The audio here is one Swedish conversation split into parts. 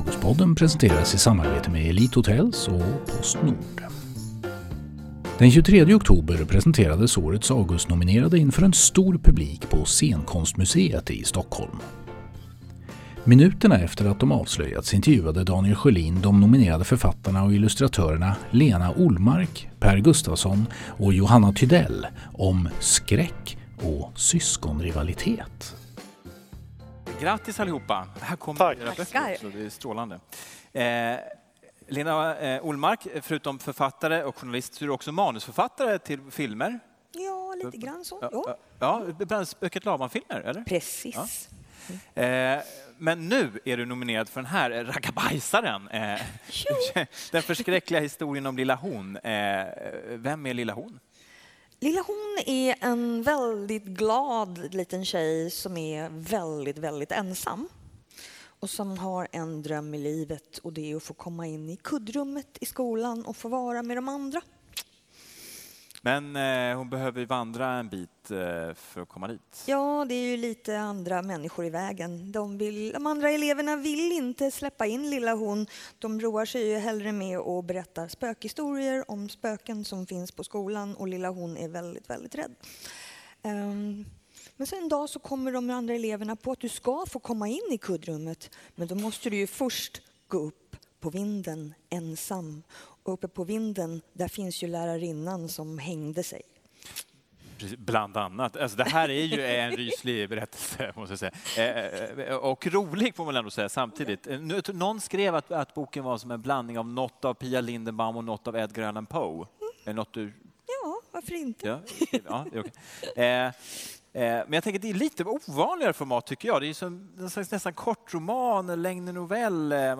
Augustpodden presenteras i samarbete med Elite Hotels och Postnord. Den 23 oktober presenterades årets Augustnominerade inför en stor publik på Scenkonstmuseet i Stockholm. Minuterna efter att de avslöjats intervjuade Daniel Sjölin de nominerade författarna och illustratörerna Lena Olmark, Per Gustafsson och Johanna Tydell om skräck och syskonrivalitet. Grattis allihopa! Här kommer Tack. era böcker också, det är strålande. Eh, Lena eh, Olmark, förutom författare och journalist så är du också manusförfattare till filmer. Ja, lite grann så. Ja, Ja, ja, Spöket Laban-filmer, eller? precis. Eh, men nu är du nominerad för den här rackabajsaren. Eh, den förskräckliga historien om Lilla Hon. Eh, vem är Lilla Hon? Lilla hon är en väldigt glad liten tjej som är väldigt, väldigt ensam och som har en dröm i livet och det är att få komma in i kuddrummet i skolan och få vara med de andra. Men eh, hon behöver vandra en bit eh, för att komma dit. Ja, det är ju lite andra människor i vägen. De, vill, de andra eleverna vill inte släppa in lilla hon. De roar sig ju hellre med att berätta spökhistorier om spöken som finns på skolan och lilla hon är väldigt, väldigt rädd. Um, men sen en dag så kommer de andra eleverna på att du ska få komma in i kuddrummet, men då måste du ju först gå upp på vinden ensam. Och uppe på vinden, där finns ju lärarinnan som hängde sig. Bland annat. Alltså, det här är ju en ryslig berättelse, måste jag säga. Eh, eh, Och rolig, får man ändå säga, samtidigt. Eh, Någon skrev att, att boken var som en blandning av något av Pia Lindenbaum och något av Edgar Allan Poe. Det något du... Ja, varför inte? Ja, ja eh, Eh, men jag tänker det är lite ovanligare format tycker jag. Det är som en slags nästan kortroman, eller längre novell eh, eh,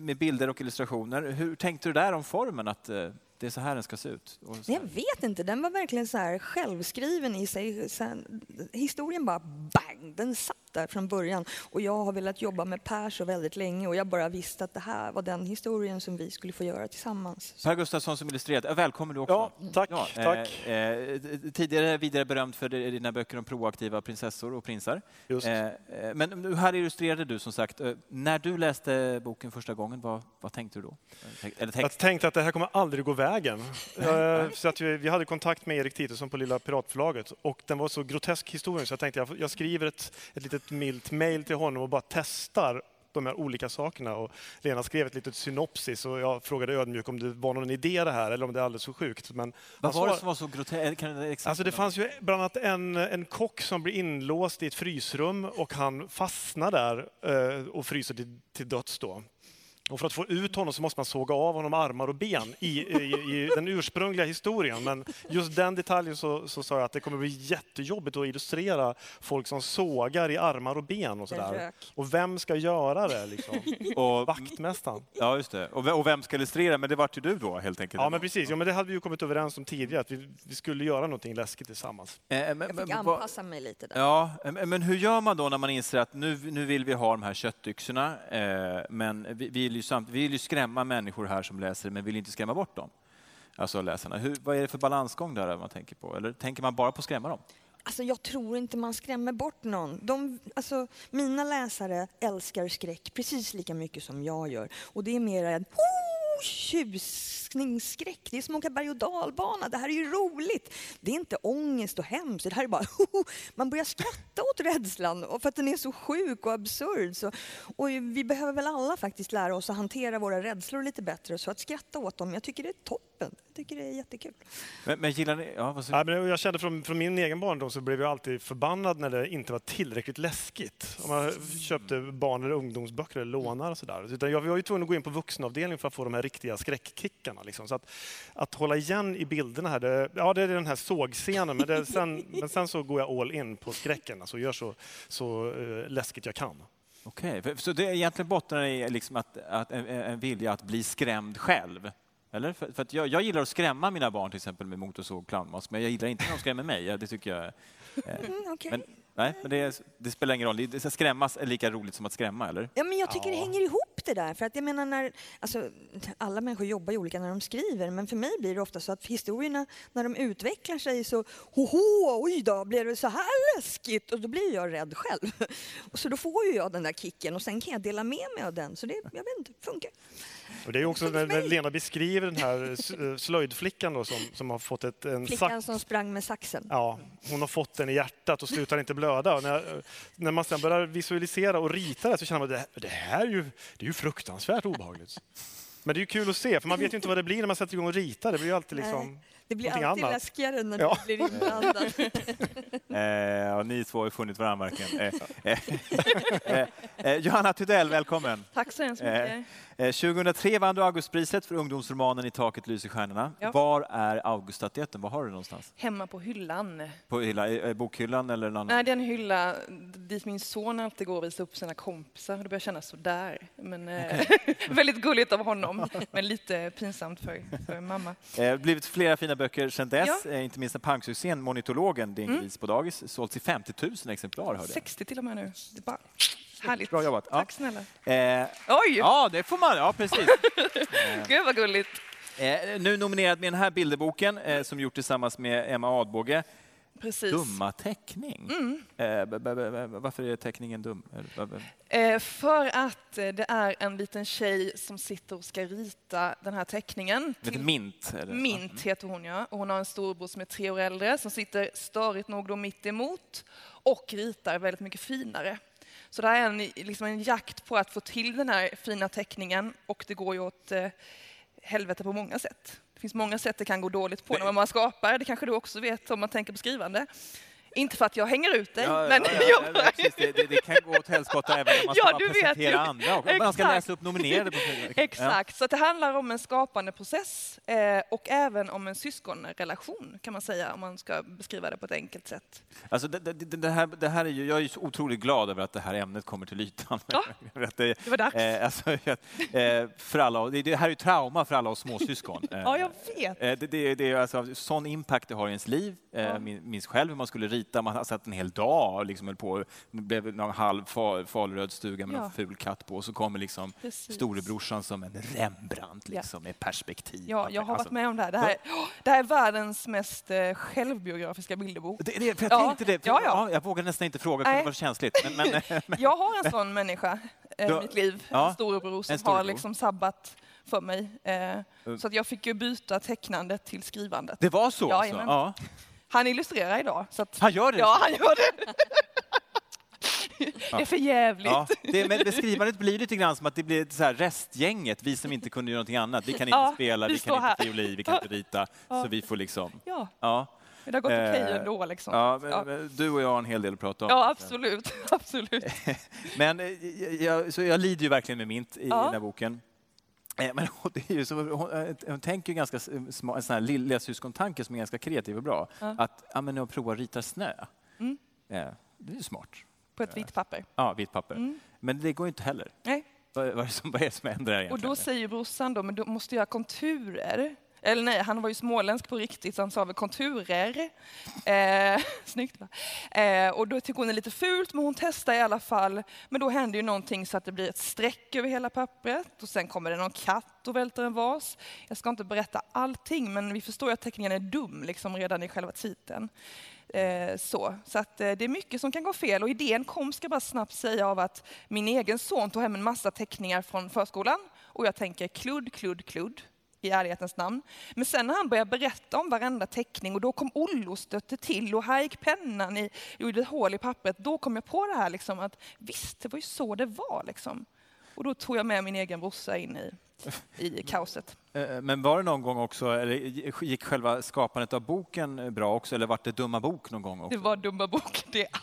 med bilder och illustrationer. Hur tänkte du där om formen, att det är så här den ska se ut? Jag vet inte, den var verkligen så här självskriven i sig. Sen, historien bara bang, den satt där från början. Och jag har velat jobba med Per så väldigt länge och jag bara visste att det här var den historien som vi skulle få göra tillsammans. Per Gustafsson som illustrerat, välkommen du också. Ja, tack, Ja, eh, tack. Eh, tidigare vidare berömd för dina böcker om proaktiva prinsessor och prinsar. Just. Eh, eh, men nu här illustrerade du som sagt. Eh, när du läste boken första gången, vad, vad tänkte du då? Eller Jag text? tänkte att det här kommer aldrig gå vägen. Eh, så att vi, vi hade kontakt med Erik Titusson på Lilla Piratförlaget och den var så grotesk historia så jag tänkte jag, jag skriver ett, ett litet milt mail till honom och bara testar de här olika sakerna. Och Lena skrev ett litet synopsis och jag frågade ödmjuk om det var någon idé det här eller om det är alldeles för sjukt. Men Vad var det som var så groteskt? Exempel- Alltså det fanns ju bland annat en, en kock som blir inlåst i ett frysrum och han fastnar där eh, och fryser till, till döds då. Och för att få ut honom så måste man såga av honom armar och ben i, i, i den ursprungliga historien. Men just den detaljen så, så sa jag att det kommer bli jättejobbigt att illustrera folk som sågar i armar och ben och sådär. Och vem ska göra det liksom? och, Vaktmästaren. ja, just det. Och, och vem ska illustrera? Men det vart ju du då helt enkelt. Ja men precis, ja, men det hade vi ju kommit överens om tidigare att vi, vi skulle göra någonting läskigt tillsammans. Eh, men, Jag fick anpassa mig lite där. Ja, men men hur gör man då när man inser att nu, nu vill vi ha de här köttyxorna, eh, men vi vi vill, ju samt, vi vill ju skrämma människor här som läser, men vill inte skrämma bort dem? Alltså läsarna. Hur, vad är det för balansgång där man tänker på? Eller tänker man bara på att skrämma dem? Alltså, jag tror inte man skrämmer bort någon. De, alltså, mina läsare älskar skräck precis lika mycket som jag gör. Och det är mer en oh, tjusningsskräck. Det är som att åka berg och dalbana. Det här är ju roligt. Det är inte ångest och hemskt. Det här är bara man börjar skratta åt rädslan för att den är så sjuk och absurd. Så, och vi behöver väl alla faktiskt lära oss att hantera våra rädslor lite bättre. Så att skratta åt dem, jag tycker det är toppen. Jag tycker det är jättekul. Men, men gillar ni... Ja, vad Ja, men jag kände från, från min egen barndom så blev jag alltid förbannad när det inte var tillräckligt läskigt. Om man köpte barn eller ungdomsböcker eller lånar och sådär. Utan jag var ju tvungen att gå in på vuxenavdelningen för att få de här riktiga skräckkickarna. Liksom. Så att, att hålla igen i bilderna här, det, ja det är den här sågscenen men, det, sen, men sen så går jag all in på skräcken. Alltså gör så, så eh, läskigt jag kan. Okej, för- så det är egentligen bottnar i liksom att, att en, en vilja att bli skrämd själv? Eller? För, för att jag, jag gillar att skrämma mina barn till exempel med motorsåg och clownmask, men jag gillar inte när de skrämmer mig. Det tycker jag... eh, Mm, okej. Men, Nej, men det, det spelar ingen roll. Det, det, skrämmas är lika roligt som att skrämma, eller? Ja, men jag tycker Ja. det hänger ihop det där. För att jag menar när, alltså, alla människor jobbar ju olika när de skriver, men för mig blir det ofta så att historierna, när de utvecklar sig så, hoho, oj då, blir det så här läskigt? Och då blir jag rädd själv. Och så då får ju jag den där kicken och sen kan jag dela med mig av den. Så det, jag vet inte, funkar. Och det är också när, när Lena beskriver den här eh, slöjdflickan då, som, som har fått ett, en Flickan som sprang med saxen. Ja, hon har fått den i hjärtat och slutar inte blöda. Och när, när man sen börjar visualisera och rita det så känner man att det, det här är ju, det är ju fruktansvärt obehagligt. Men det är ju kul att se, för man vet ju inte vad det blir när man sätter igång och ritar. Det blir ju alltid liksom... Det blir alltid annat. läskigare när Ja. det blir inblandat. Eh, och ni två har ju funnit varandra verkligen. Eh, eh, eh, eh, Johanna Tudell, välkommen. Tack så hemskt Eh, mycket. Eh, 2003 vann du Augustpriset för ungdomsromanen I taket lyser stjärnorna. Ja. Var är Auguststatyetten? Var har du den någonstans? Hemma på hyllan. På hylla, bokhyllan eller någon annan? Nej, det är en hylla dit min son alltid går och visar upp sina kompisar. Det börjar kännas sådär. Men, eh, väldigt gulligt av honom, men lite pinsamt för, för mamma. Eh, blivit flera fina böcker sedan dess, Ja. eh, inte minst den punksuccén Monitologen, en Mm. gris på dagis, sålts i 50 000 exemplar. Hörde jag. 60 till och med nu. Det bara härligt. Bra jobbat. Ja. Tack snälla. Eh, Oj, ja, det får man. Ja, precis. gud vad gulligt. Eh, nu nominerad med den här bilderboken eh, som gjort tillsammans med Emma Adbåge. Precis. Dumma teckning. Mm. Eh, varför är teckningen dum? B- Eh, för att eh, det är en liten tjej som sitter och ska rita den här teckningen. Till- Mint? Eller? Mint heter hon ja. Och hon har en storbror som är tre år äldre som sitter störigt nog då mitt emot och ritar väldigt mycket finare. Så det här är en, liksom en jakt på att få till den här fina teckningen och det går ju åt eh, helvete på många sätt. Det finns många sätt det kan gå dåligt på när man skapar. Det kanske du också vet om man tänker på skrivande. Inte för att jag hänger ut dig, Ja, men ja, ja, ja, precis. det, det, det kan gå åt helskotta även om man ska Ja, bara presentera ju. andra. Och man ska läsa upp nominerade. På, Exakt, så det handlar om en skapande process eh, och även om en syskonrelation kan man säga om man ska beskriva det på ett enkelt sätt. Alltså, det, det, här, det här är ju, jag är ju så otroligt glad över att det här ämnet kommer till ytan. Ja. det, var dags. eh, alltså, eh, för alla, det, här är ju trauma för alla oss småsyskon. Eh, Ja, jag vet. Eh, Det, det, är alltså sån impact det har i ens liv. Eh, Minns själv hur man skulle rita, man har satt en hel dag och liksom höll på. Det blev någon halv fa- falröd stuga med Ja. någon ful katt på och så kommer liksom Precis. storebrorsan som en Rembrandt Ja. liksom, med perspektiv. Ja, jag har Alltså, varit med om det här. Det här, det här är världens mest eh, självbiografiska bilderbok. Det, det, för jag Ja. tänkte det, för, Ja, ja, ja. jag vågar nästan inte fråga, det Nej. var känsligt. Men, men, men, Jag har en sån människa eh, i har- mitt liv, Ja, en storebror som en storebror. har liksom sabbat för mig. Eh, Mm. så att jag fick ju byta tecknandet till skrivandet. det var så? Ja, alltså. ja. Han illustrerar idag. Så att, Han gör det? ja, han gör det. det är för jävligt. Ja, det, men beskrivandet blir lite grann som att det blir så här restgänget, vi som inte kunde göra någonting annat. Vi kan inte Ja, spela, vi vi, kan inte här. fioli, vi kan inte rita. Ja. Så vi får liksom... Ja, Ja. men det har gått okej Eh, ändå. Liksom. Ja, men, Ja. men Du och jag har en hel del att prata om. Ja, absolut. absolut. Men eh, jag, så jag lider ju verkligen med Mint i den här boken. Eh, Men hon, det är ju så, hon, eh, hon tänker ju ganska s- sma- en sån här lilla syskontanke som är ganska kreativ och bra. Ja. Att ja, men att prova att rita snö. Mm. Eh, det är ju smart. På ett vitt papper. Ja, vitt papper. Mm. Men det går ju inte heller. Nej. Vad, vad, är det som, vad är det som händer här Och egentligen? då säger brorsan då, men du måste göra konturer. Eller nej, han var ju småländsk på riktigt, så han sa väl konturer. Eh, snyggt va? Eh, och då tycker hon det är lite fult, men hon testar i alla fall. Men då händer ju någonting så att det blir ett streck över hela pappret och sen kommer det någon katt och välter en vas. Jag ska inte berätta allting, men vi förstår ju att teckningen är dum liksom redan i själva titeln. Eh, så så att, eh, det är mycket som kan gå fel och idén kom, ska jag bara snabbt säga, av att min egen son tog hem en massa teckningar från förskolan och jag tänker kludd, kludd, kludd i ärlighetens namn. Men sen när han började berätta om varenda teckning och då kom Ollo stötte till och här gick pennan i, gjorde ett hål i pappret, då kom jag på det här liksom att visst, det var ju så det var liksom. Och då tog jag med min egen brorsa in i, i kaoset. Eh, Men var det någon gång också, eller gick själva skapandet av boken eh, bra också, eller var det dumma bok någon gång också? Det var dumma bok. Det, är-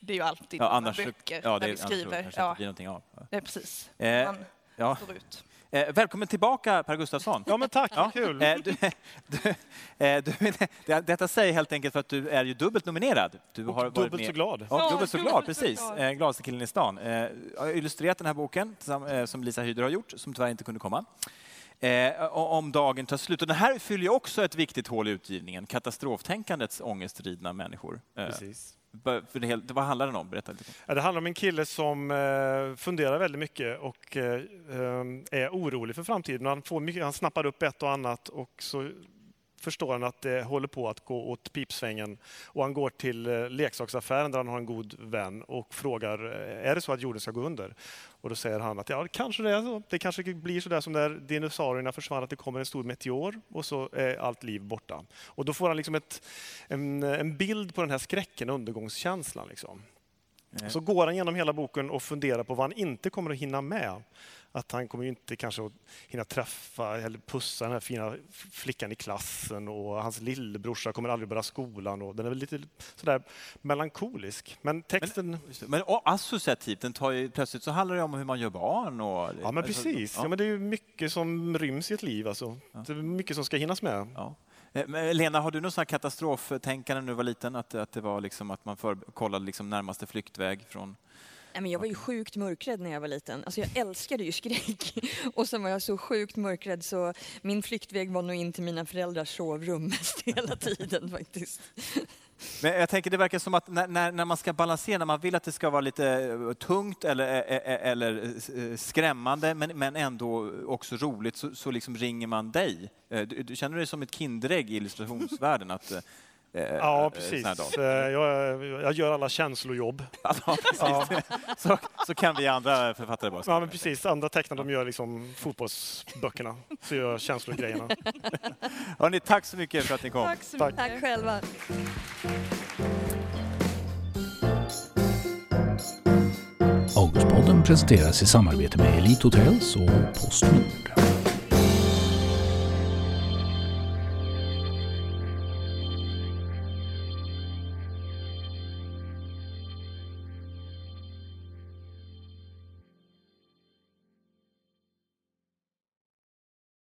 det är ju alltid ja, annars, böcker ja, det, när vi annars skriver. kanske Ja, inte blir någonting av. det är precis. Eh, Man Ja. står ut. Eh, välkommen tillbaka Per Gustafsson. Ja, men tack, Ja. kul. Eh, du, du, eh, du, det, detta säger helt enkelt för att du är ju dubbelt nominerad. Du har varit Dubbelt med- så glad. Ja, Ja, dubbelt så dubbelt glad, precis. Eh, gladaste killen i stan. Eh, jag har illustrerat den här boken eh, som Lisa Hyder har gjort, som tyvärr inte kunde komma. Eh, om dagen tar slut. Och den här fyller ju också ett viktigt hål i utgivningen, katastroftänkandets ångestridna människor. Eh, Precis. För det, hel- vad handlar den om? Berätta lite. Ja, Det handlar om en kille som eh, funderar väldigt mycket och eh, eh, är orolig för framtiden. Han, får mycket, han snappar upp ett och annat och så förstår han att det håller på att gå åt pipsvängen. Och han går till eh, leksaksaffären där han har en god vän och frågar eh, är det så att jorden ska gå under. Och då säger han att ja, kanske det är så. Det kanske blir så där som när dinosaurierna försvann, att det kommer en stor meteor och så är allt liv borta. Och då får han liksom ett, en, en bild på den här skräcken, undergångskänslan. Liksom. Eh, Så går han genom hela boken och funderar på vad han inte kommer att hinna med. Att han kommer ju inte kanske att hinna träffa eller pussa den här fina flickan i klassen och hans lillebrorsa kommer aldrig börja skolan. Och den är väl lite sådär melankolisk. Men texten... Just det. Men och associativt, den tar ju, plötsligt så handlar det om hur man gör barn. Och, Ja men precis, ja. men det är ju mycket som ryms i ett liv. Alltså. Det är mycket som ska hinnas med. Ja. Eh, men Lena, har du här katastroftänkande när du var liten? Att, att det var liksom att man för, kollade liksom närmaste flyktväg från... Nej, men jag var ju sjukt mörkrädd när jag var liten. Alltså jag älskade ju skräck. Och sen var jag så sjukt mörkrädd så min flyktväg var nog in till mina föräldrars sovrum mest hela tiden faktiskt. Men jag tänker det verkar som att när, när, när man ska balansera, när man vill att det ska vara lite eh, tungt eller, eh, eh, eller skrämmande men, men ändå också roligt så, så liksom ringer man dig. Du, du känner dig som ett Kinderägg i illustrationsvärlden? Att, Ja, eh, precis. här dagar. Eh, Jag, jag gör alla känslojobb. Ja, precis. Så, så kan vi andra författare bara Ja, men precis. Andra tecknare de gör liksom fotbollsböckerna, så gör jag känslogrejerna. Hörrni, tack så mycket för att ni kom. Tack så Tack. mycket. Tack själva. Augustpodden presenteras i samarbete med Elite Hotels och Postnord.